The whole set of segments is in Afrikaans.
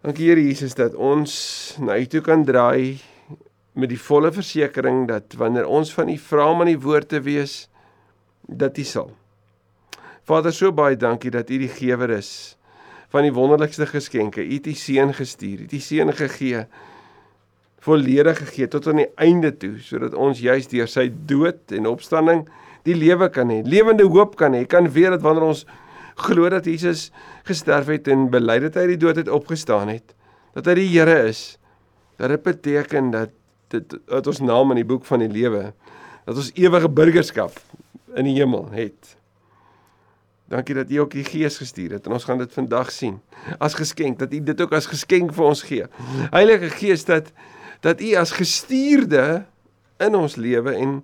Dankie Here Jesus dat ons na U toe kan draai met die volle versekering dat wanneer ons van U vra om aan die woord te wees, dat U sal. Vader, so baie dankie dat U die gewer is van die wonderlikste geskenke. U het U seun gestuur, U het U seun gegee volledig gegee tot aan die einde toe sodat ons juis deur sy dood en opstanding die lewe kan hê, lewende hoop kan hê. Kan weet dat wanneer ons glo dat Jesus gesterf het en bely dat hy uit die dood het opgestaan het, dat hy die Here is, dat dit beteken dat dit dat ons naam in die boek van die lewe, dat ons ewige burgerskap in die hemel het. Dankie dat U ook die Gees gestuur het en ons gaan dit vandag sien as geskenk dat U dit ook as geskenk vir ons gee. Heilige Gees dat dat U as gestuurde in ons lewe en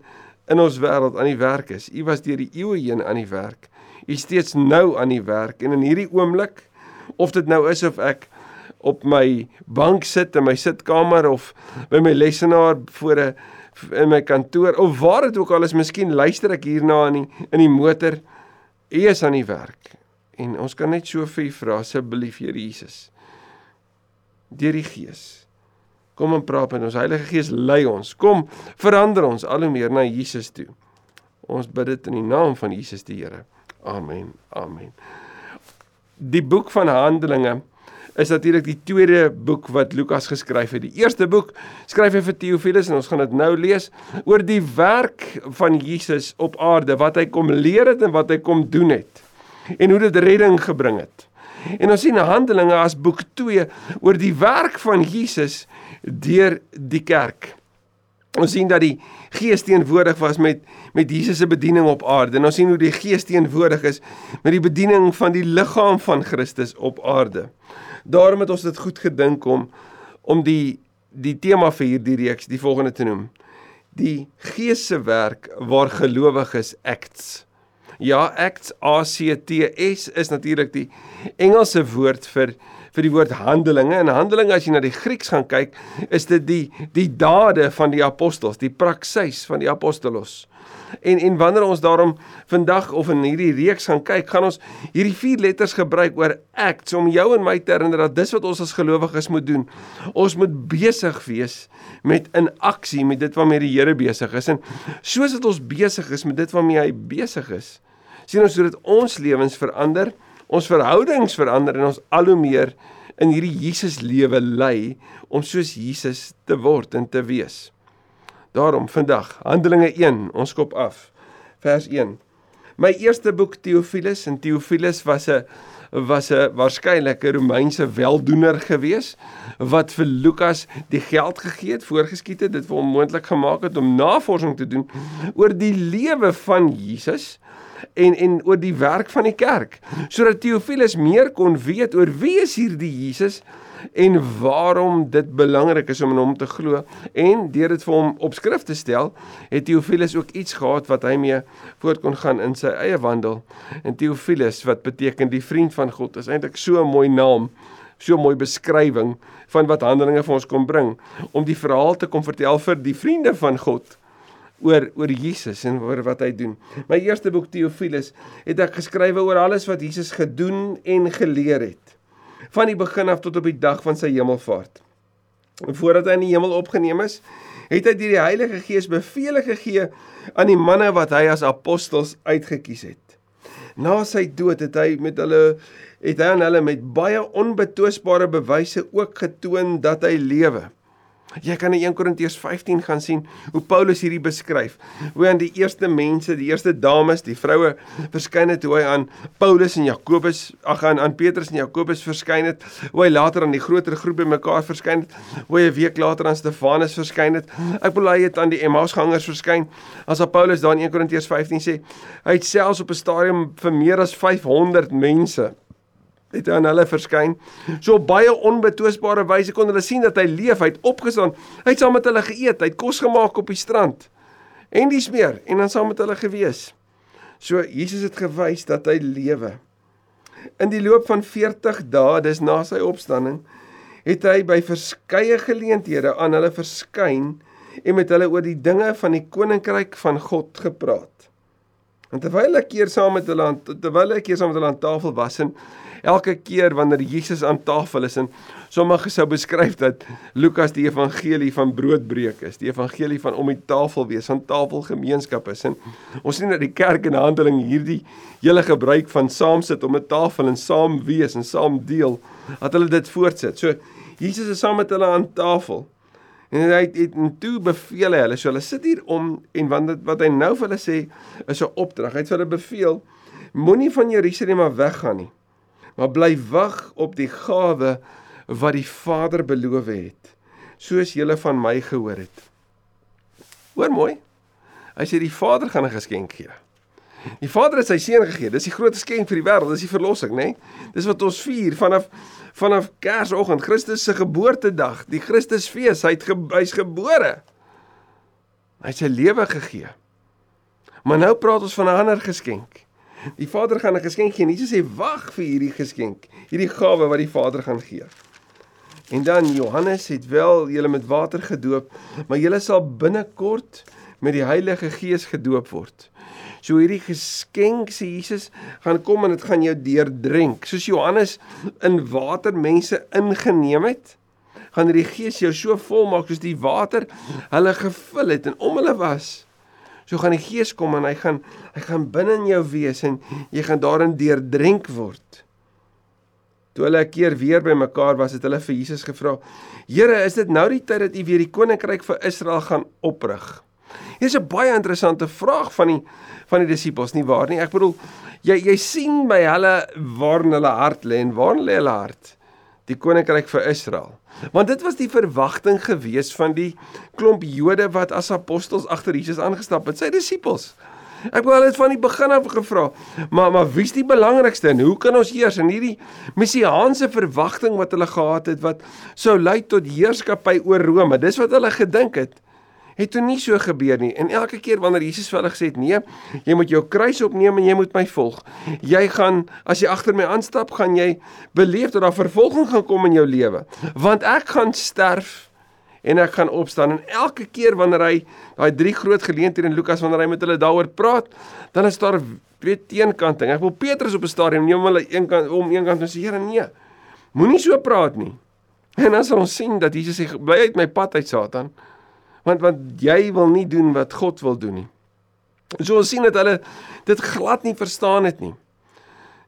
in ons wêreld aan die werk is. U was deur die eeue heen aan die werk. U steeds nou aan die werk en in hierdie oomblik of dit nou is of ek op my bank sit in my sitkamer of by my lesenaar voor 'n in my kantoor of waar dit ook al is, miskien luister ek hierna in die in die motor. U is aan die werk. En ons kan net so vir u vra asseblief Here Jesus. Deur die Gees. Kom en praat met ons. Heilige Gees lei ons. Kom verander ons al hoe meer na Jesus toe. Ons bid dit in die naam van Jesus die Here. Amen. Amen. Die boek van Handelinge is natuurlik die tweede boek wat Lukas geskryf het. Die eerste boek skryf hy vir Theophilus en ons gaan dit nou lees oor die werk van Jesus op aarde, wat hy kom leer het en wat hy kom doen het en hoe dit redding gebring het. En ons sien Handelinge as boek 2 oor die werk van Jesus deur die kerk. Ons sien dat die Gees teenwoordig was met met Jesus se bediening op aarde. En ons sien hoe die Gees teenwoordig is met die bediening van die liggaam van Christus op aarde. Daarom het ons dit goed gedink om om die die tema vir hierdie reeks die volgende te noem. Die Gees se werk waar gelowiges acts. Ja, acts A C T S is natuurlik die Engelse woord vir vir die woord handelinge. En handelinge as jy na die Grieks gaan kyk, is dit die die dade van die apostels, die praksis van die apostolos. En en wanneer ons daarom vandag of in hierdie reeks gaan kyk, gaan ons hierdie vier letters gebruik oor acts om jou en my te herinner dat dis wat ons as gelowiges moet doen. Ons moet besig wees met in aksie met dit waarmee die Here besig is. En soos dit ons besig is met dit waarmee hy besig is, sien ons hoe dit ons lewens verander, ons verhoudings verander en ons al hoe meer in hierdie Jesus lewe lei om soos Jesus te word en te wees. Daarom vandag Handelinge 1, ons kop af. Vers 1. My eerste boek Theophilus en Theophilus was 'n was 'n waarskynlik 'n Romeinse weldoener gewees wat vir Lukas die geld gegee het, voorgeskiet het, dit vir hom moontlik gemaak het om navorsing te doen oor die lewe van Jesus en en oor die werk van die kerk. Sodat Theophilus meer kon weet oor wie is hierdie Jesus en waarom dit belangrik is om in hom te glo. En deur dit vir hom op skrif te stel, het Theophilus ook iets gehad wat hy mee voort kon gaan in sy eie wandel. En Theophilus wat beteken die vriend van God is eintlik so 'n mooi naam, so 'n mooi beskrywing van wat Handelinge vir ons kom bring. Om die verhaal te kom vertel vir die vriende van God oor oor Jesus en oor wat hy doen. My eerste boek Theophilus het ek geskrywe oor alles wat Jesus gedoen en geleer het van die begin af tot op die dag van sy hemelvaart. En voordat hy in die hemel opgeneem is, het hy deur die Heilige Gees beveel gegee aan die manne wat hy as apostels uitgekies het. Na sy dood het hy met hulle het hy aan hulle met baie onbetwisbare bewyse ook getoon dat hy lewe. Jy kan in 1 Korintiërs 15 gaan sien hoe Paulus hierdie beskryf. Hoe aan die eerste mense, die eerste dames, die vroue verskyn het hoe hy aan Paulus en Jakobus, ag aan aan Petrus en Jakobus verskyn het. Hoe hy later aan die groter groep bymekaar verskyn het. Hoe hy 'n week later aan Stefanus verskyn het. Ek bedoel hy het aan die Emmausgangers verskyn. As op Paulus daar in 1 Korintiërs 15 sê, hy het selfs op 'n stadium vir meer as 500 mense het aan hulle verskyn. So op baie onbetwisbare wyse kon hulle sien dat hy leef, hy het opgestaan. Hy het saam met hulle geëet, hy het kos gemaak op die strand. En dis meer en dan saam met hulle gewees. So Jesus het gewys dat hy lewe. In die loop van 40 dae, dis na sy opstanding, het hy by verskeie geleenthede aan hulle verskyn en met hulle oor die dinge van die koninkryk van God gepraat. En terwyl ek keer saam met hulle aan terwyl ek keer saam met hulle aan tafel was en elke keer wanneer Jesus aan tafel is en sommige sou beskryf dat Lukas die evangelie van broodbreek is, die evangelie van om die tafel wees, van tafelgemeenskap is. En ons sien dat die kerk in Handeling hierdie hele gebruik van saam sit om 'n tafel en saam wees en saam deel, dat hulle dit voortsit. So Jesus is saam met hulle aan tafel. En hy het, het en toe beveel hy hulle, so hulle sit hier om en wat wat hy nou vir hulle sê is 'n opdrag. Hy het vir hulle beveel moenie van Jerusalem af weggaan nie. Maar bly wag op die gawe wat die Vader beloof het, soos julle van my gehoor het. Hoor mooi. Hy sê die Vader gaan 'n geskenk gee. Die Vader het sy seun gegee. Dis die grootste geskenk vir die wêreld, dis die verlossing, nê? Nee? Dis wat ons vier vanaf vanaf Kersoggend, Christus se geboortedag, die Christusfees. Hy het ge, hy's gebore. Hy het sy lewe gegee. Maar nou praat ons van 'n ander geskenk. Die Vader gaan 'n geskenk gee. Jesus sê wag vir hierdie geskenk, hierdie gawe wat die Vader gaan gee. En dan Johannes het wel julle met water gedoop, maar julle sal binnekort met die Heilige Gees gedoop word. So hierdie geskenk sê Jesus gaan kom en dit gaan jou deurdrink, soos Johannes in water mense ingeneem het. Gaan die Gees jou so vol maak soos die water hulle gevul het en om hulle was So gaan die Gees kom en hy gaan hy gaan binne in jou wees en jy gaan daarin deurdrink word. Toe hulle 'n keer weer by mekaar was, het hulle vir Jesus gevra: "Here, is dit nou die tyd dat U weer die koninkryk vir Israel gaan oprig?" Hier is 'n baie interessante vraag van die van die disippels, nie waar nie? Ek bedoel, jy jy sien by hulle waar hulle hart lê en waar lê hulle hart? Die koninkryk vir Israel. Want dit was die verwagting gewees van die klomp Jode wat as apostels agter Jesus aangestap het, sy disippels. Ek wou hulle van die begin af gevra, maar maar wie's die belangrikste en hoe kan ons heers in hierdie messiaanse verwagting wat hulle gehad het wat sou lei tot heerskappy oor Rome? Dis wat hulle gedink het het toe nie so gebeur nie. En elke keer wanneer Jesus vir hulle gesê het: "Nee, jy moet jou kruis opneem en jy moet my volg. Jy gaan as jy agter my aanstap, gaan jy beleef dat daar vervolging gaan kom in jou lewe, want ek gaan sterf en ek gaan opstaan." En elke keer wanneer hy daai drie groot geleenthede in Lukas wanneer hy met hulle daaroor praat, dan is daar weer teenkanting. Ek wil Petrus op 'n stadium neem hulle een kant om een kant en sê: "Here, nee. Moenie so praat nie." En as ons sien dat Jesus sê: "Bly uit my pad uit Satan." Want want jy wil nie doen wat God wil doen nie. So ons sien dat hulle dit glad nie verstaan het nie.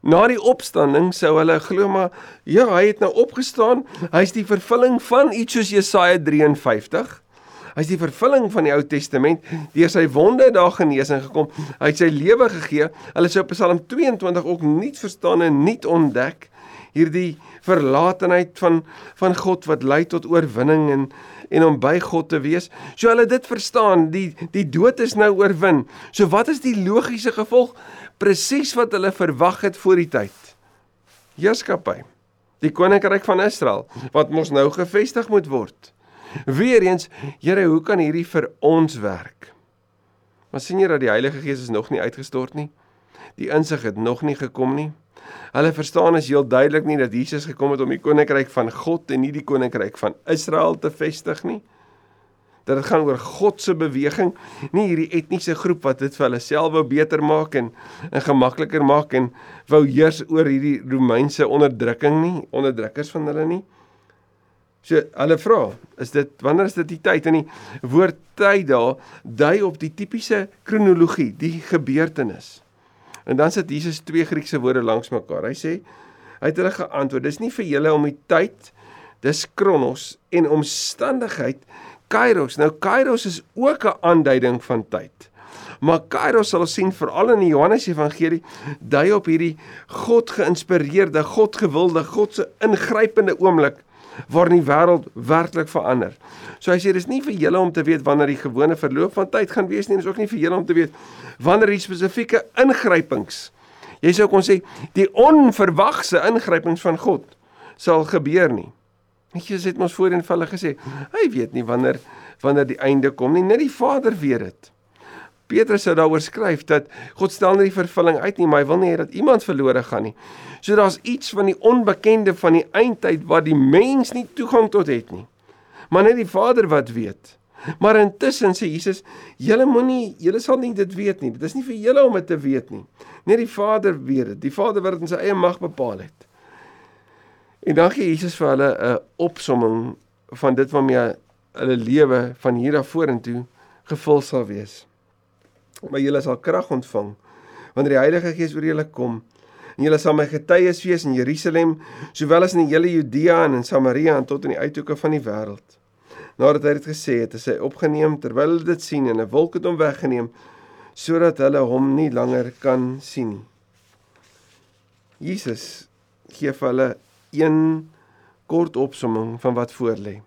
Na die opstanding sou hulle glo maar ja, hy het nou opgestaan. Hy's die vervulling van iets soos Jesaja 53. Hy's die vervulling van die Ou Testament. Deur sy wonde daar genesing gekom. Hy het sy lewe gegee. Hulle sou Psalm 22 ook nie verstaan en nie ontdek hierdie verlatenheid van van God wat lei tot oorwinning en en om by God te wees. So hulle dit verstaan, die die dood is nou oorwin. So wat is die logiese gevolg? Presies wat hulle verwag het voor die tyd. Heerskappy. Die koninkryk van Israel wat mos nou gevestig moet word. Weereens, Here, hoe kan hierdie vir ons werk? Maar sien jy dat die Heilige Gees is nog nie uitgestort nie? Die insig het nog nie gekom nie. Hulle verstaan is heel duidelik nie dat Jesus gekom het om die koninkryk van God en nie die koninkryk van Israel te vestig nie. Dat dit gaan oor God se beweging, nie hierdie etniese groep wat dit vir hulle self wou beter maak en en gemakliker maak en wou heers oor hierdie Romeinse onderdrukking nie, onderdrukkers van hulle nie. So hulle vra, is dit wanneer is dit die tyd in die woord tyd daar dui op die tipiese kronologie, die gebeurtenis. En dan sit Jesus twee Griekse woorde langs mekaar. Hy sê hy het hulle geantwoord: "Dis nie vir julle om die tyd, dis kronos en omstandigheid kairos. Nou kairos is ook 'n aanduiding van tyd. Maar kairos sal ons sien veral in die Johannes Evangelie dui op hierdie God geïnspireerde, God gewilde, God se ingrypende oomblik waarin die wêreld werklik verander. So hy sê dis nie vir julle om te weet wanneer die gewone verloop van tyd gaan wees nie, dis ook nie vir julle om te weet wanneer die spesifieke ingrypings. Jy sou kon sê die onverwagse ingrypings van God sal gebeur nie. Jesus het ons voorheen vir hulle gesê, hy weet nie wanneer wanneer die einde kom nie, net die Vader weet dit. Petrus sou daaroor skryf dat God stel nie die vervulling uit nie, maar hy wil nie hê dat iemand verlore gaan nie. So daar's iets van die onbekende van die eindtyd wat die mens nie toegang tot het nie. Maar net die Vader wat weet. Maar intussen sê Jesus, julle moenie, julle sal nie dit weet nie. Dit is nie vir julle om dit te weet nie. Net die Vader weet dit. Die Vader wat dit in sy eie mag bepaal het. En dan gee Jesus vir hulle 'n opsomming van dit waarmee hulle lewe van hier af vorentoe gevul sal wees. Maar julle sal krag ontvang wanneer die Heilige Gees oor julle kom en julle sal my getuies wees in Jerusalem, sowel as in die hele Judea en in Samaria en tot in die uithoeke van die wêreld. Nadat hy dit gesê het, is hy opgeneem terwyl hulle dit sien en 'n wolk het hom weggeneem sodat hulle hom nie langer kan sien nie. Jesus gee vir hulle een kort opsomming van wat voorlê.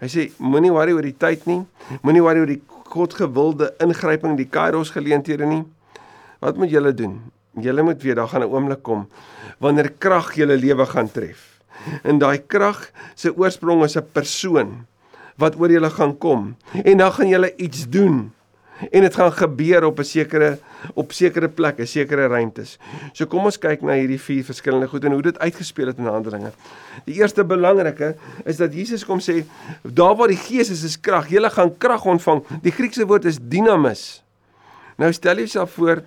Hy sê moenie worry oor die tyd nie, moenie worry oor die God gewilde ingryping, die Kairos geleenthede nie. Wat moet julle doen? Julle moet weet daar gaan 'n oomblik kom wanneer krag julle lewe gaan tref. En daai krag se oorsprong is 'n persoon wat oor julle gaan kom en dan gaan julle iets doen en dit gaan gebeur op 'n sekere op sekere plekke, sekere ruimtes. So kom ons kyk na hierdie vier verskillende goed en hoe dit uitgespeel het in Handelinge. Die eerste belangrike is dat Jesus kom sê daar waar die Gees is, is krag. Jy gaan krag ontvang. Die Griekse woord is dynamis. Nou stel jouself voor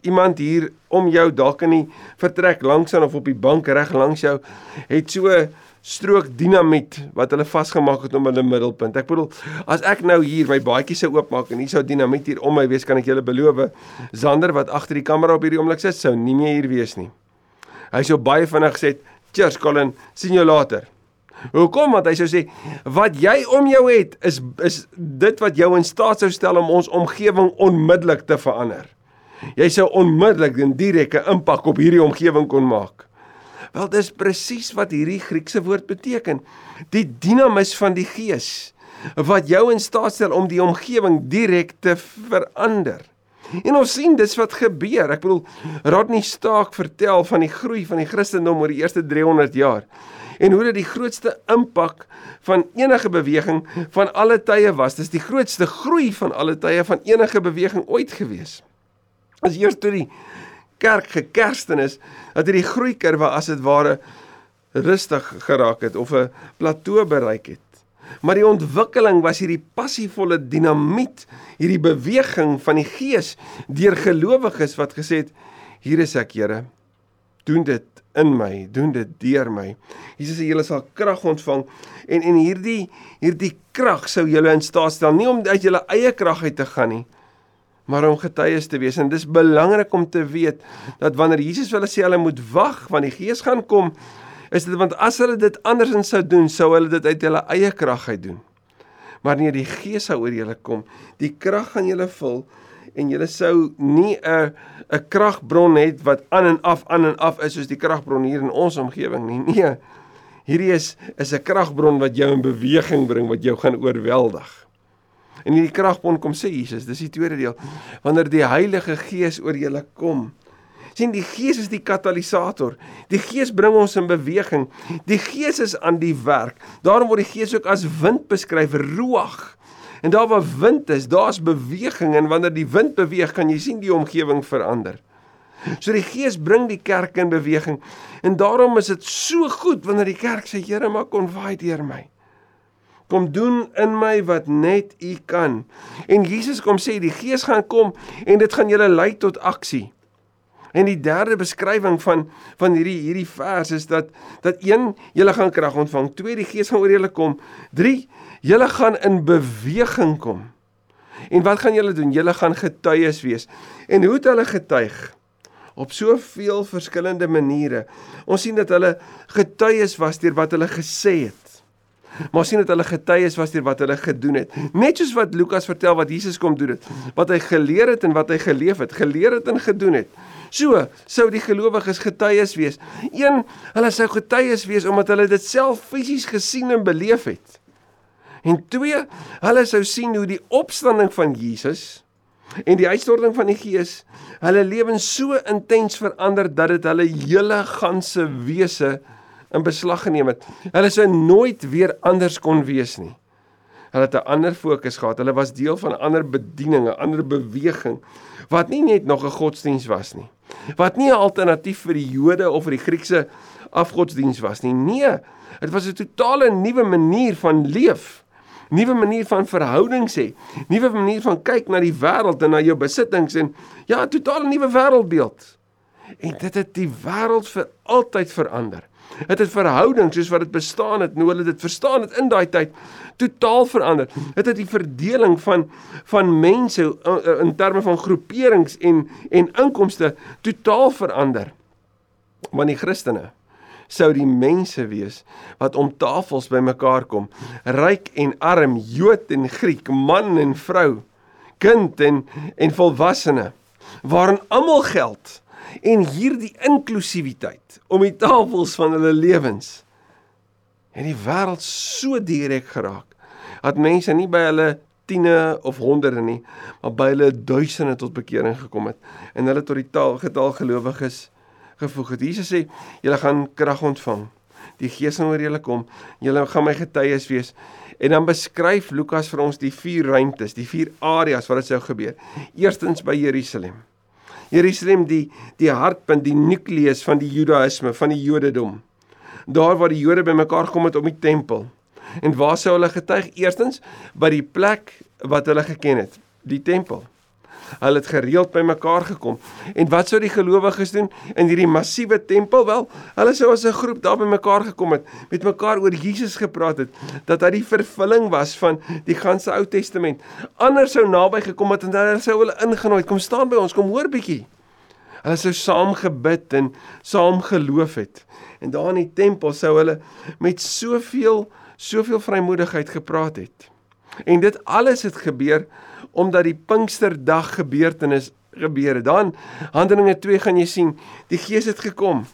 iemand hier om jou dalk in die vertrek langs aan of op die bank reg langs jou het so strook dinamiet wat hulle vasgemaak het om 'n middelpunt. Ek bedoel, as ek nou hier my baadjie sou oopmaak en hier sou dinamiet hier om my wees, kan ek julle beloof, Zander wat agter die kamera op hierdie oomblik sit, sou nie meer hier wees nie. Hy sou baie vinnig gesê, "Cheers Colin, sien jou later." Hoekom? Want hy sou sê, "Wat jy om jou het is is dit wat jou in staat sou stel om ons omgewing onmiddellik te verander." Jy sou onmiddellik 'n direkte impak op hierdie omgewing kon maak. Wel dis presies wat hierdie Griekse woord beteken. Die dinamis van die Gees wat jou in staat stel om die omgewing direk te verander. En ons sien dis wat gebeur. Ek bedoel Rodney Stark vertel van die groei van die Christendom oor die eerste 300 jaar en hoe dit die grootste impak van enige beweging van alle tye was. Dis die grootste groei van alle tye van enige beweging ooit gewees. As eers toe die kerk gekersten is dat hierdie groeikurwe as dit ware rustig geraak het of 'n plateau bereik het. Maar die ontwikkeling was hierdie passievolle dinamiet, hierdie beweging van die gees deur gelowiges wat gesê het hier is ek Here. Doen dit in my, doen dit deur my. Jesus sê julle sal krag ontvang en en hierdie hierdie krag sou julle in staat stel nie om uit julle eie krag uit te gaan nie, maar om getuies te wees. En dis belangrik om te weet dat wanneer Jesus vir hulle sê hulle moet wag want die Gees gaan kom, is dit want as hulle dit andersins sou doen, sou hulle dit uit hulle eie krag uit doen. Maar nee, die Gees sou oor julle kom. Die krag gaan julle vul en julle sou nie 'n 'n kragbron het wat aan en af aan en af is soos die kragbron hier in ons omgewing nie. Nee. Hierdie is is 'n kragbron wat jou in beweging bring, wat jou gaan oorweldig. En hierdie kragbron kom sê Jesus, dis die tweede deel. Wanneer die Heilige Gees oor julle kom. sien die Gees is die katalisator. Die Gees bring ons in beweging. Die Gees is aan die werk. Daarom word die Gees ook as wind beskryf, ruach. En daar waar wind is, daar's beweging en wanneer die wind beweeg, kan jy sien die omgewing verander. So die Gees bring die kerk in beweging. En daarom is dit so goed wanneer die kerk sê Here, maak kon vaai deur my. Kom doen in my wat net U kan. En Jesus kom sê die Gees gaan kom en dit gaan julle lei tot aksie. En die derde beskrywing van van hierdie hierdie vers is dat dat een julle gaan krag ontvang, twee die Gees gaan oor julle kom, drie julle gaan in beweging kom. En wat gaan julle doen? Julle gaan getuies wees. En hoe het hulle getuig? Op soveel verskillende maniere. Ons sien dat hulle getuies was deur wat hulle gesê het. Maar sien dat hulle getuies was deur wat hulle gedoen het. Net soos wat Lukas vertel wat Jesus kom doen het, wat hy geleer het en wat hy geleef het, geleer het en gedoen het. So sou die gelowiges getuies wees. Een, hulle sou getuies wees omdat hulle dit self fisies gesien en beleef het. En twee, hulle sou sien hoe die opstanding van Jesus en die uitstorting van die Gees hulle lewens so intens verander dat dit hulle hele ganse wese in beslag geneem het. Hulle sou nooit weer anders kon wees nie. Hulle het 'n ander fokus gehad. Hulle was deel van 'n ander bediening, 'n ander beweging wat nie net nog 'n godsdiens was nie. Wat nie 'n alternatief vir die Jode of vir die Griekse afgodsdiens was nie. Nee, dit was 'n totale nuwe manier van leef. Nuwe manier van verhoudings hê. Nuwe manier van kyk na die wêreld en na jou besittings en ja, 'n totale nuwe wêreldbeeld. En dit het die wêreld vir altyd verander. Het het verhoudings soos wat dit bestaan het, nou hulle dit verstaan het in daai tyd totaal verander. Het het die verdeling van van mense uh, in terme van groeperings en en inkomste totaal verander. Want die Christene sou die mense wees wat om tafels bymekaar kom, ryk en arm, Jood en Griek, man en vrou, kind en en volwassene, waarin almal geld en hierdie inklusiwiteit om die tafels van hulle lewens en die wêreld so direk geraak dat mense nie by hulle tiene of honderde nie maar by hulle duisende tot bekering gekom het en hulle tot die taal getal gelowiges gevoeg het. Jesus sê julle gaan krag ontvang. Die Gees gaan oor julle kom. Julle gaan my getuies wees. En dan beskryf Lukas vir ons die vier ruimtes, die vier areas waar dit sou gebeur. Eerstens by Jerusalem. Jerusalem die die hartpunt, die nukleus van die Judaïsme, van die Jodendom. Daar waar die Jode bymekaar gekom het om die tempel. En waar sou hulle getuig? Eerstens by die plek wat hulle geken het, die tempel. Hulle het gereeld bymekaar gekom. En wat sou die gelowiges doen in hierdie massiewe tempel? Wel, hulle sou as 'n groep daar bymekaar gekom het, met mekaar oor Jesus gepraat het, dat hy die vervulling was van die ganse Ou Testament. Ander sou naby gekom het en hulle sou hulle ingenooi, kom staan by ons, kom hoor bietjie. Hulle sou saam gebid en saam geloof het. En daar in die tempel sou hulle met soveel soveel vrymoedigheid gepraat het. En dit alles het gebeur omdat die Pinksterdag gebeurtenis gebeur het. Dan Handelinge 2 gaan jy sien, die Gees het gekom.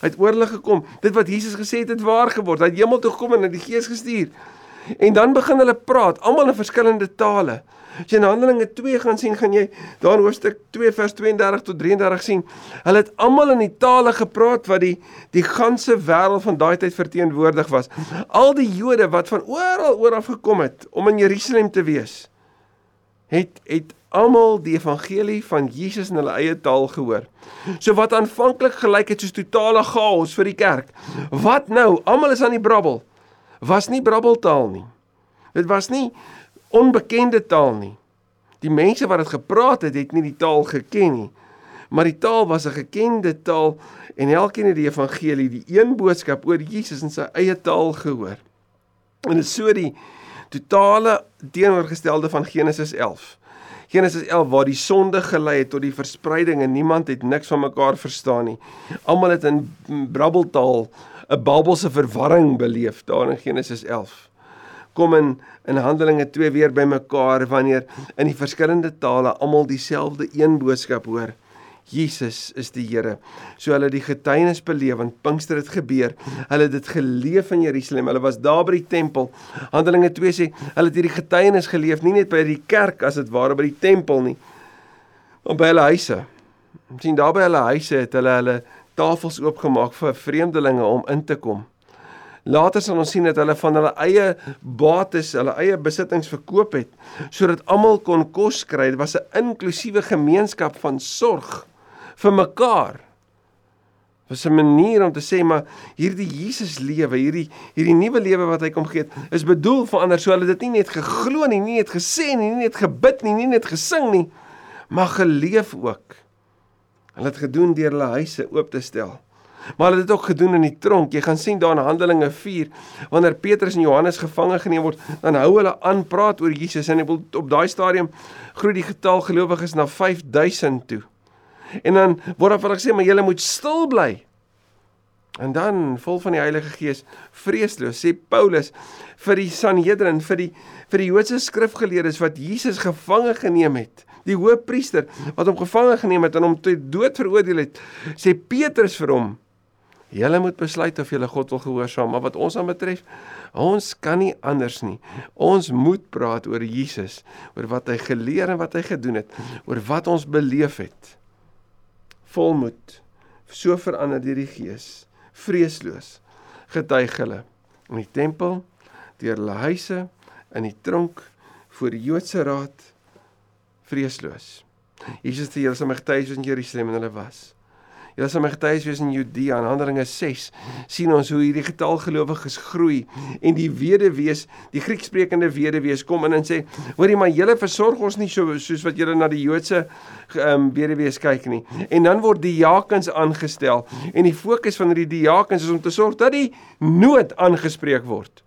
Hy het oor hulle gekom. Dit wat Jesus gesê het het waar geword. Hy het hemel toe gekom en het die Gees gestuur. En dan begin hulle praat, almal in verskillende tale. As jy in Handelinge 2 gaan sien, gaan jy daar in hoofstuk 2 vers 32 tot 33 sien. Hulle het almal in die tale gepraat wat die die ganse wêreld van daai tyd verteenwoordig was. Al die Jode wat van oral oor af gekom het om in Jerusalem te wees het het almal die evangelie van Jesus in hulle eie taal gehoor. So wat aanvanklik gelyk het soos totale chaos vir die kerk. Wat nou? Almal is aan die brabbel. Was nie brabbeltaal nie. Dit was nie onbekende taal nie. Die mense wat dit gepraat het, het nie die taal geken nie. Maar die taal was 'n gekende taal en elkeen het die evangelie, die een boodskap oor Jesus in sy eie taal gehoor. En dit so die totale teenoorgestelde van Genesis 11. Genesis 11 waar die sonde gelei het tot die verspreiding en niemand het niks van mekaar verstaan nie. Almal het in brabbeltaal 'n Babelse verwarring beleef daar in Genesis 11. Kom in in Handelinge 2 weer bymekaar wanneer in die verskillende tale almal dieselfde een boodskap hoor. Jesus is die Here. So hulle die getuienis beleef want Pinkster het gebeur. Hulle het dit geleef in Jerusalem. Hulle was daar by die tempel. Handelinge 2 sê hulle het hierdie getuienis geleef nie net by die kerk as dit ware by die tempel nie, maar by hulle huise. Ons sien daar by hulle huise het hulle hulle tafels oopgemaak vir vreemdelinge om in te kom. Later sal ons sien dat hulle van hulle eie bates, hulle eie besittings verkoop het sodat almal kon kos kry. Dit was 'n inklusiewe gemeenskap van sorg vir mekaar. Was 'n manier om te sê maar hierdie Jesus lewe, hierdie hierdie nuwe lewe wat hy kom gee, is bedoel vir ander so hulle dit nie net geglo nie, nie net gesê nie, nie net gebid nie, nie net gesing nie, maar geleef ook. Hulle het gedoen deur hulle huise oop te stel. Maar hulle het dit ook gedoen in die tronk. Jy gaan sien daar in Handelinge 4 wanneer Petrus en Johannes gevange geneem word, dan hou hulle aan praat oor Jesus en op daai stadium groei die getal gelowiges na 5000 toe. En dan word daar vir gesê maar julle moet stil bly. En dan vol van die Heilige Gees, vreesloos sê Paulus vir die Sanhedrin, vir die vir die Joodse skrifgeleerdes wat Jesus gevange geneem het, die hoofpriester wat hom gevange geneem het en hom tot dood veroordeel het, sê Petrus vir hom: "Julle moet besluit of julle God wil gehoorsaam, maar wat ons aan betref, ons kan nie anders nie. Ons moet praat oor Jesus, oor wat hy geleer en wat hy gedoen het, oor wat ons beleef het." Volmoed so verander deur die gees vreesloos getuig hulle in die tempel deur hulle huise in die tronk voor die Joodse raad vreesloos. Jesus het hulle sommer getuig in Jerusalem en hulle was Julle sal my getuies wees in Judea en Handelinge 6 sien ons hoe hierdie getal gelowiges groei en die weduwees, die Griekssprekende weduwees kom in en sê: "Hoorie, maar julle versorg ons nie so soos wat julle na die Joodse ehm um, weduwees kyk nie." En dan word die diakens aangestel en die fokus van hierdie diakens is om te sorg dat die nood aangespreek word.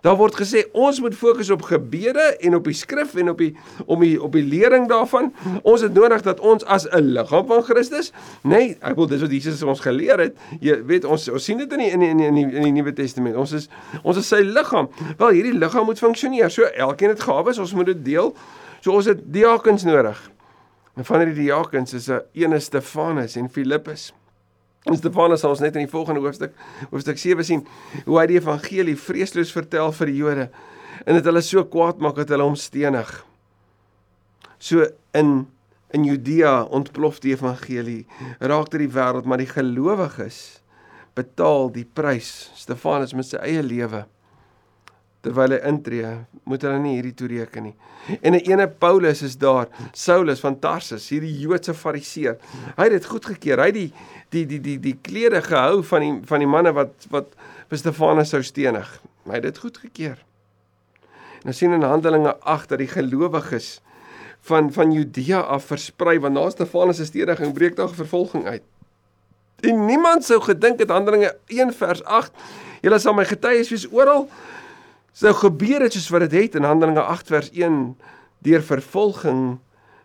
Daar word gesê ons moet fokus op gebede en op die skrif en op die om die op die lering daarvan. Ons het nodig dat ons as 'n liggaam van Christus, nee, ek wil dis wat Jesus ons geleer het. Jy weet ons ons sien dit in die, in die, in die, in die, in die Nuwe Testament. Ons is ons is sy liggaam. Wel hierdie liggaam moet funksioneer. So elkeen het gawes, ons moet dit deel. So ons het diakens nodig. En van hierdie diakens is 'n ene Stefanus en Filippus. En Stefanus sal ons net in die volgende hoofstuk, hoofstuk 7 sien hoe hy die evangelie vreesloos vertel vir die Jode en dit hulle so kwaad maak dat hulle hom stenig. So in in Judea ontplof die evangelie, raak dit die wêreld, maar die gelowiges betaal die prys. Stefanus met sy eie lewe terwyl hy intree, moet hulle nie hierdie toereken nie. En 'n ene Paulus is daar, Saulus van Tarsus, hierdie Joodse Fariseer. Hy het dit goed gekeer. Hy het die die die die die klede gehou van die van die manne wat wat Stefanus sou stenig. Hy het dit goed gekeer. Ons sien in Handelinge 8 dat die gelowiges van van Judea af versprei want na Stefanus se stediging breek daar vervolging uit. En niemand sou gedink het Handelinge 1 vers 8 Julle sal my getuies wees oral sou gebeur het soos wat dit het in Handelinge 8 vers 1 deur vervolging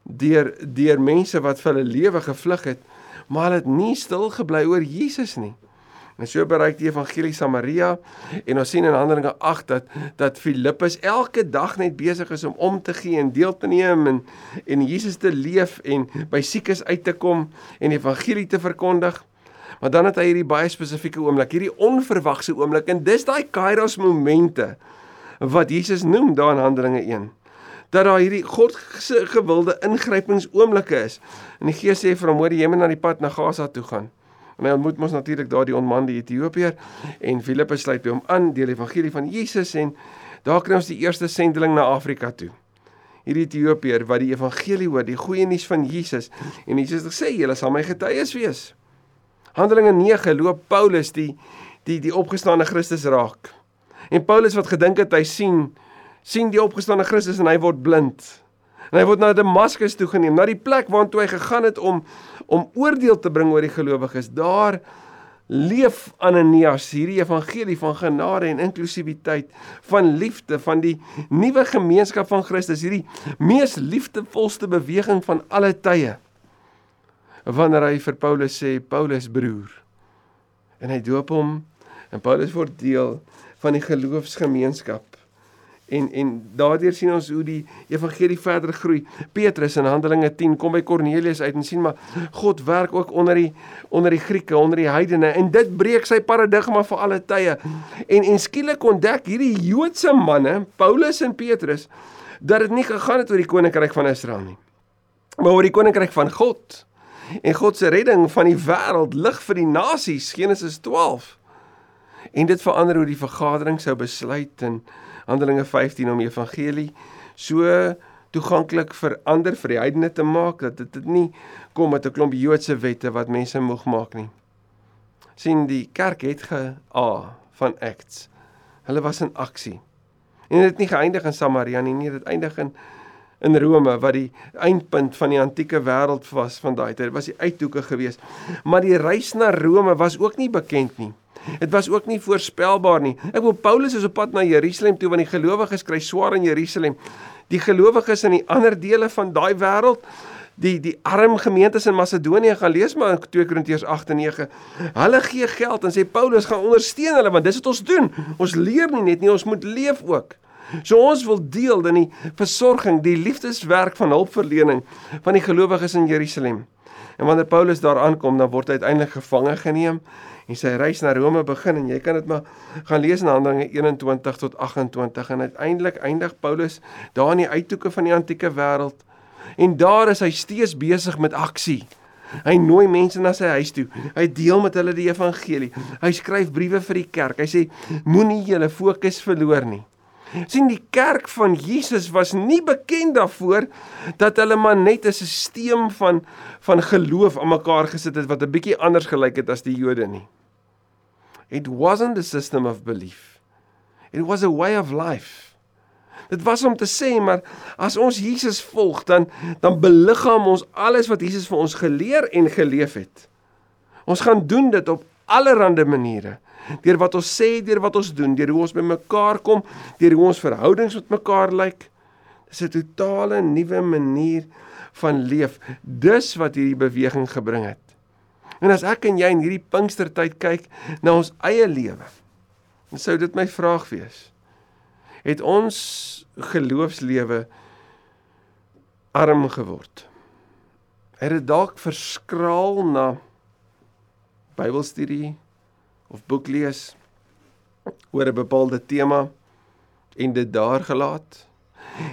deur deur mense wat vir hulle lewe gevlug het maar hulle het nie stil gebly oor Jesus nie. En so bereik die evangelie Samaria en ons sien in Handelinge 8 dat dat Filippus elke dag net besig is om om te gee en deel te neem en en Jesus te leef en by siekes uit te kom en die evangelie te verkondig. Maar dan het hy hierdie baie spesifieke oomblik, hierdie onverwagse oomblik en dis daai Kairos momente wat Jesus noem daar in Handelinge 1 dat daar hierdie God se gewilde ingrypingsoomblikke is. En die Gees sê vir hom: "Hoor jy moet na die pad na Gaza toe gaan." En hy ontmoet mos natuurlik daar die onman die Ethiopiër en Filippus sluit by hom aan deel die evangelie van Jesus en daar kry ons die eerste sendeling na Afrika toe. Hierdie Ethiopiër wat die evangelie hoor, die goeie nuus van Jesus en Jesus het gesê: "Julle sal my getuies wees." Handelinge 9 loop Paulus die die die opgestaane Christus raak. En Paulus wat gedink het hy sien sien die opgestane Christus en hy word blind. En hy word na Damaskus toe geneem, na die plek waartoe hy gegaan het om om oordeel te bring oor die gelowiges. Daar leef Ananias hierdie evangelie van genade en inklusiwiteit, van liefde, van die nuwe gemeenskap van Christus, hierdie mees liefdevolste beweging van alle tye. Wanneer hy vir Paulus sê Paulus broer en hy doop hom en Paulus word deel van die geloofsgemeenskap. En en daardeur sien ons hoe die evangelie verder groei. Petrus in Handelinge 10 kom by Kornelius uit en sien maar God werk ook onder die onder die Grieke, onder die heidene en dit breek sy paradigma vir alle tye. En en skielik ontdek hierdie Joodse manne, Paulus en Petrus, dat dit nie gegaan het oor die koninkryk van Israel nie, maar oor die koninkryk van God. En God se redding van die wêreld lig vir die nasies, Genesis 12 en dit verander hoe die vergadering sou besluit in Handelinge 15 om die evangelie so toeganklik vir ander vir die heidene te maak dat dit dit nie kom met 'n klomp Joodse wette wat mense moeg maak nie. sien die kerk het ge a van acts. Hulle was in aksie. En dit het nie geëindig in Samaria nie, nie, dit eindig in in Rome wat die eindpunt van die antieke wêreld was van daai tyd. Dit was die uithoeke geweest. Maar die reis na Rome was ook nie bekend nie. Dit was ook nie voorspelbaar nie. Ek wil Paulus is op pad na Jerusalem toe want die gelowiges kry swaar in Jerusalem. Die gelowiges in die ander dele van daai wêreld die die arm gemeentes in Macedonië gaan lees maar in 2 Korintiërs 8 en 9. Hulle gee geld en sê Paulus gaan ondersteun hulle want dis wat ons doen. Ons leer nie net nie, ons moet leef ook. So ons wil deel in die versorging, die liefdeswerk van hulpverlening van die gelowiges in Jerusalem. En wanneer Paulus daar aankom, dan word hy uiteindelik gevange geneem en sy reis na Rome begin en jy kan dit maar gaan lees in Handelinge 21 tot 28 en uiteindelik eindig Paulus daar in die uithoeke van die antieke wêreld en daar is hy steeds besig met aksie. Hy nooi mense na sy huis toe. Hy deel met hulle die evangelie. Hy skryf briewe vir die kerk. Hy sê moenie julle fokus verloor nie. Sien die kerk van Jesus was nie bekend daarvoor dat hulle maar net 'n stelsel van van geloof aan mekaar gesit het wat 'n bietjie anders gelyk het as die Jode nie. It wasn't a system of belief. It was a way of life. Dit was om te sê maar as ons Jesus volg dan dan beliggaam ons alles wat Jesus vir ons geleer en geleef het. Ons gaan doen dit op allerlei maniere deur wat ons sê, deur wat ons doen, deur hoe ons by mekaar kom, deur hoe ons verhoudings met mekaar lyk. Dis 'n totale nuwe manier van leef. Dis wat hierdie beweging gebring het. En as ek en jy in hierdie Pinkstertyd kyk na ons eie lewe, dan sou dit my vraag wees. Het ons geloofslewe arm geword? Het dit dalk verskraal na Bybelstudie, of boek lees oor 'n bepaalde tema en dit daar gelaat?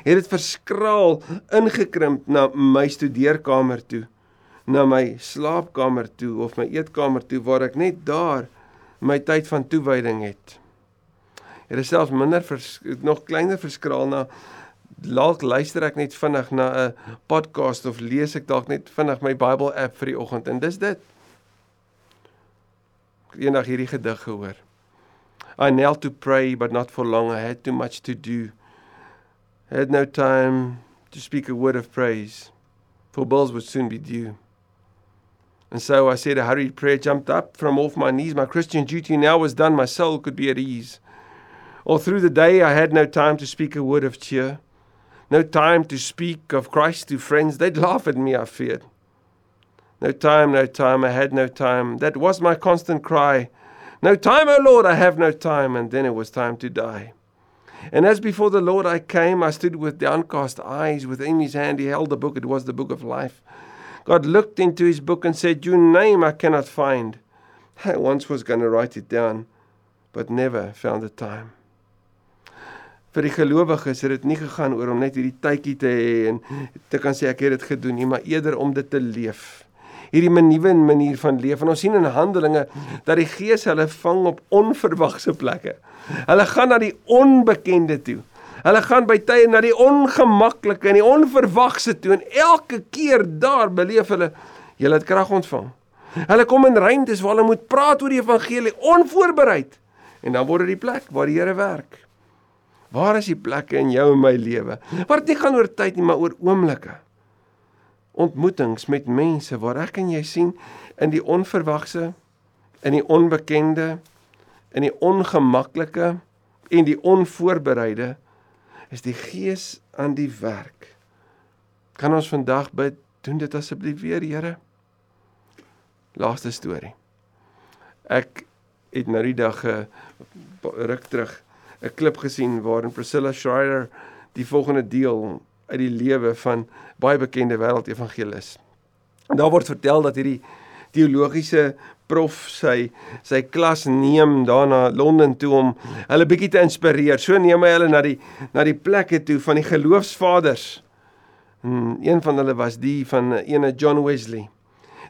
Het dit verskraal ingekrimp na my studeerkamer toe, na my slaapkamer toe of my eetkamer toe waar ek net daar my tyd van toewyding het? Het dit selfs minder vers, nog kleiner verskraal na dalk luister ek net vinnig na 'n podcast of lees ek dalk net vinnig my Bible app vir die oggend en dis dit eendag hierdie gedig gehoor. I knelt to pray but not for long I had too much to do. I had no time to speak a word of praise for bills would soon be due. And so I said a hurried prayer jumped up from off my knees my Christian duty now was done my soul could be at ease. All through the day I had no time to speak a word of cheer. No time to speak of Christ to friends they'd laugh at me I feared. No time, no time, I had no time. That was my constant cry. No time, O Lord, I have no time. And then it was time to die. And as before the Lord I came, I stood with downcast eyes. Within his hand he held the book. It was the book of life. God looked into his book and said, Your name I cannot find. I once was going to write it down, but never found the time. vir die gelowiges het dit nie gegaan oor om net hierdie tydjie te hê en te kan sê ek het dit gedoen nie, maar eerder om dit te leef hierdie nuwe manier van leef. En ons sien in Handelinge dat die Gees hulle vang op onverwagse plekke. Hulle gaan na die onbekende toe. Hulle gaan by tye na die ongemaklike en die onverwagse toe en elke keer daar beleef hulle hulle het krag ontvang. Hulle kom in ruimtes waar hulle moet praat oor die evangelie onvoorbereid. En dan word dit die plek waar die Here werk. Waar is die plekke in jou en my lewe? Waar dit nie gaan oor tyd nie, maar oor oomblikke ontmoetings met mense waar ek en jy sien in die onverwagse, in die onbekende, in die ongemaklike en die onvoorbereide is die Gees aan die werk. Kan ons vandag bid, doen dit asseblief weer, Here. Laaste storie. Ek het nou die dag 'n uh, ruk terug 'n klip gesien waarin Priscilla Schreier die volgende deel uit die lewe van baie bekende wêreldevangelis. Daar word vertel dat hierdie teologiese prof sy sy klas neem daarna Londen toe om hulle bietjie te inspireer. So neem hy hulle na die na die plekke toe van die geloofsvaders. En een van hulle was die van ene John Wesley.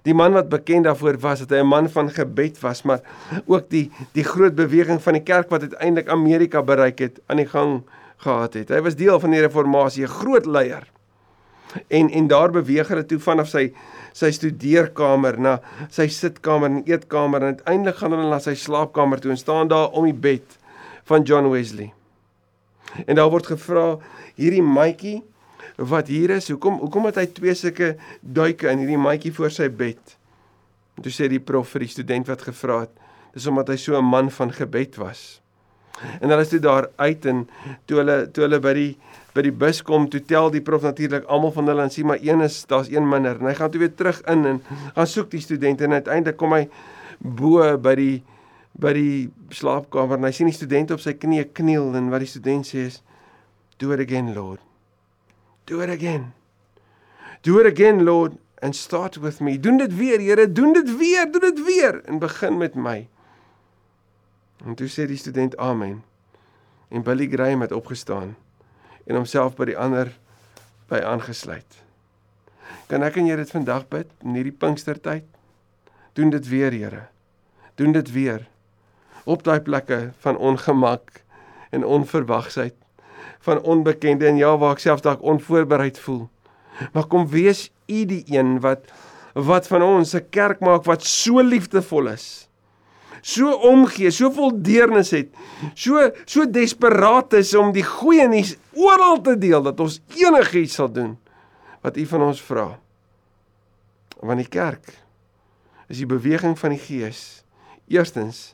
Die man wat bekend daarvoor was dat hy 'n man van gebed was, maar ook die die groot beweging van die kerk wat uiteindelik Amerika bereik het aan die gang gehad het. Hy was deel van die reformatie, 'n groot leier. En en daar beweeg hulle toe vanaf sy sy studeerkamer na sy sitkamer en eetkamer en uiteindelik gaan hulle na sy slaapkamer toe en staan daar om die bed van John Wesley. En daar word gevra hierdie maatjie wat hier is, hoekom hoekom het hy twee sulke duike in hierdie maatjie voor sy bed? En toe sê die prof vir die student wat gevra het, dis omdat hy so 'n man van gebed was. En hulle is toe daar uit en toe hulle toe hulle by die by die bus kom, toe tel die prof natuurlik almal van hulle en sien maar een is daar's een minder. En hy gaan toe weer terug in en gaan soek die studente en uiteindelik kom hy bo by die by die slaapkamer en hy sien die student op sy knieë kniel en wat die student sê is do it again lord. Do it again. Do it again lord and start with me. Doen dit weer Here doen dit weer doen dit weer. En begin met my En toe sê die student amen. En Billy Graham het opgestaan en homself by die ander by aangesluit. Kan ek en jy dit vandag bid in hierdie Pinkstertyd? Doen dit weer, Here. Doen dit weer op daai plekke van ongemak en onverwagsheid van onbekende en ja waar ek self dalk onvoorbereid voel. Maar kom wees u die een wat wat van ons 'n kerk maak wat so liefdevol is. So omgee, so vol deernis het. So so desperaat is om die goeie nuus oral te deel dat ons enigiets sal doen wat u van ons vra. Want die kerk is die beweging van die Gees. Eerstens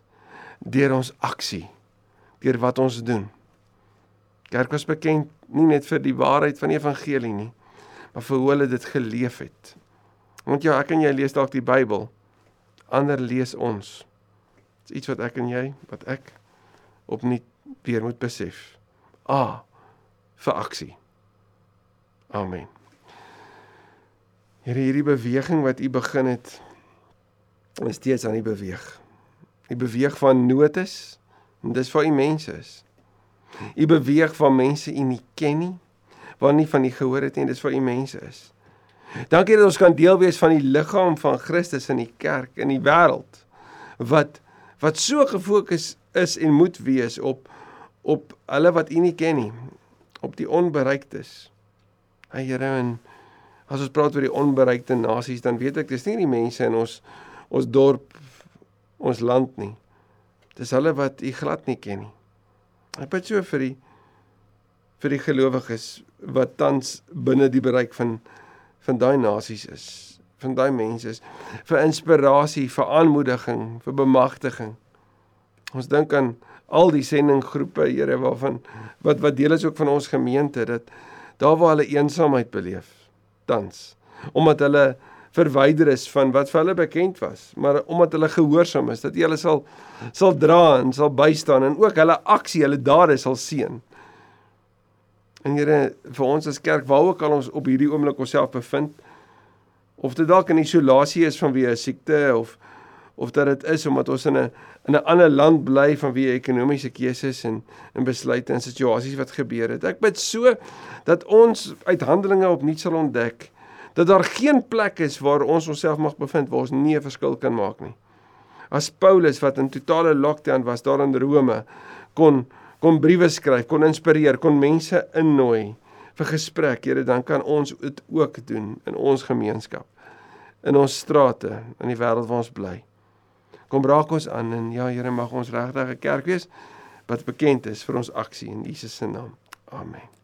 deur ons aksie, deur wat ons doen. Kerk was bekend nie net vir die waarheid van die evangelie nie, maar vir hoe hulle dit geleef het. Want ja, ek en jy lees dalk die Bybel. Ander lees ons. Dit's iets wat ek en jy, wat ek opnuut weer moet besef. A vir aksie. Amen. Here hierdie beweging wat u begin het is steeds aan die beweeg. U beweeg van nood is en dis vir u mense is. U beweeg van mense u nie ken nie, waar nie van u gehoor het nie, dis vir u mense is. Dankie dat ons kan deel wees van die liggaam van Christus in die kerk in die wêreld wat wat so gefokus is en moet wees op op hulle wat U nie ken nie, op die onbereiktes. Hy Here en as ons praat oor die onbereikte nasies, dan weet ek dis nie die mense in ons ons dorp, ons land nie. Dis hulle wat U glad nie ken nie. Ek bid so vir die vir die gelowiges wat tans binne die bereik van van daai nasies is, van daai mense is vir inspirasie, vir aanmoediging, vir bemagtiging. Ons dink aan al die sendinggroepe, Here, waarvan wat wat deel is ook van ons gemeente dat daar waar hulle eensaamheid beleef tans, omdat hulle verwyder is van wat vir hulle bekend was, maar omdat hulle gehoorsaam is, dat jy hulle sal sal dra en sal bystaan en ook hulle aksie, hulle dade sal seën. En Here, vir ons as kerk, waar ook al ons op hierdie oomblik onsself bevind, of dit dalk in isolasie is vanweë 'n siekte of of dat dit is omdat ons in 'n in 'n ander land bly vanweë ekonomiese keuses en en besluite en situasies wat gebeur het. Ek bid so dat ons uit Handelinge opnuut sal ontdek dat daar geen plek is waar ons onsself mag bevind waar ons nie 'n verskil kan maak nie. As Paulus wat in totale lockdown was daar in Rome kon kon briewe skryf, kon inspireer, kon mense innooi vir gesprek. Here, dan kan ons dit ook doen in ons gemeenskap, in ons strate, in die wêreld waar ons bly. Kom raak ons aan en ja, Here, mag ons regtig 'n kerk wees wat bekend is vir ons aksie in Jesus se naam. Amen.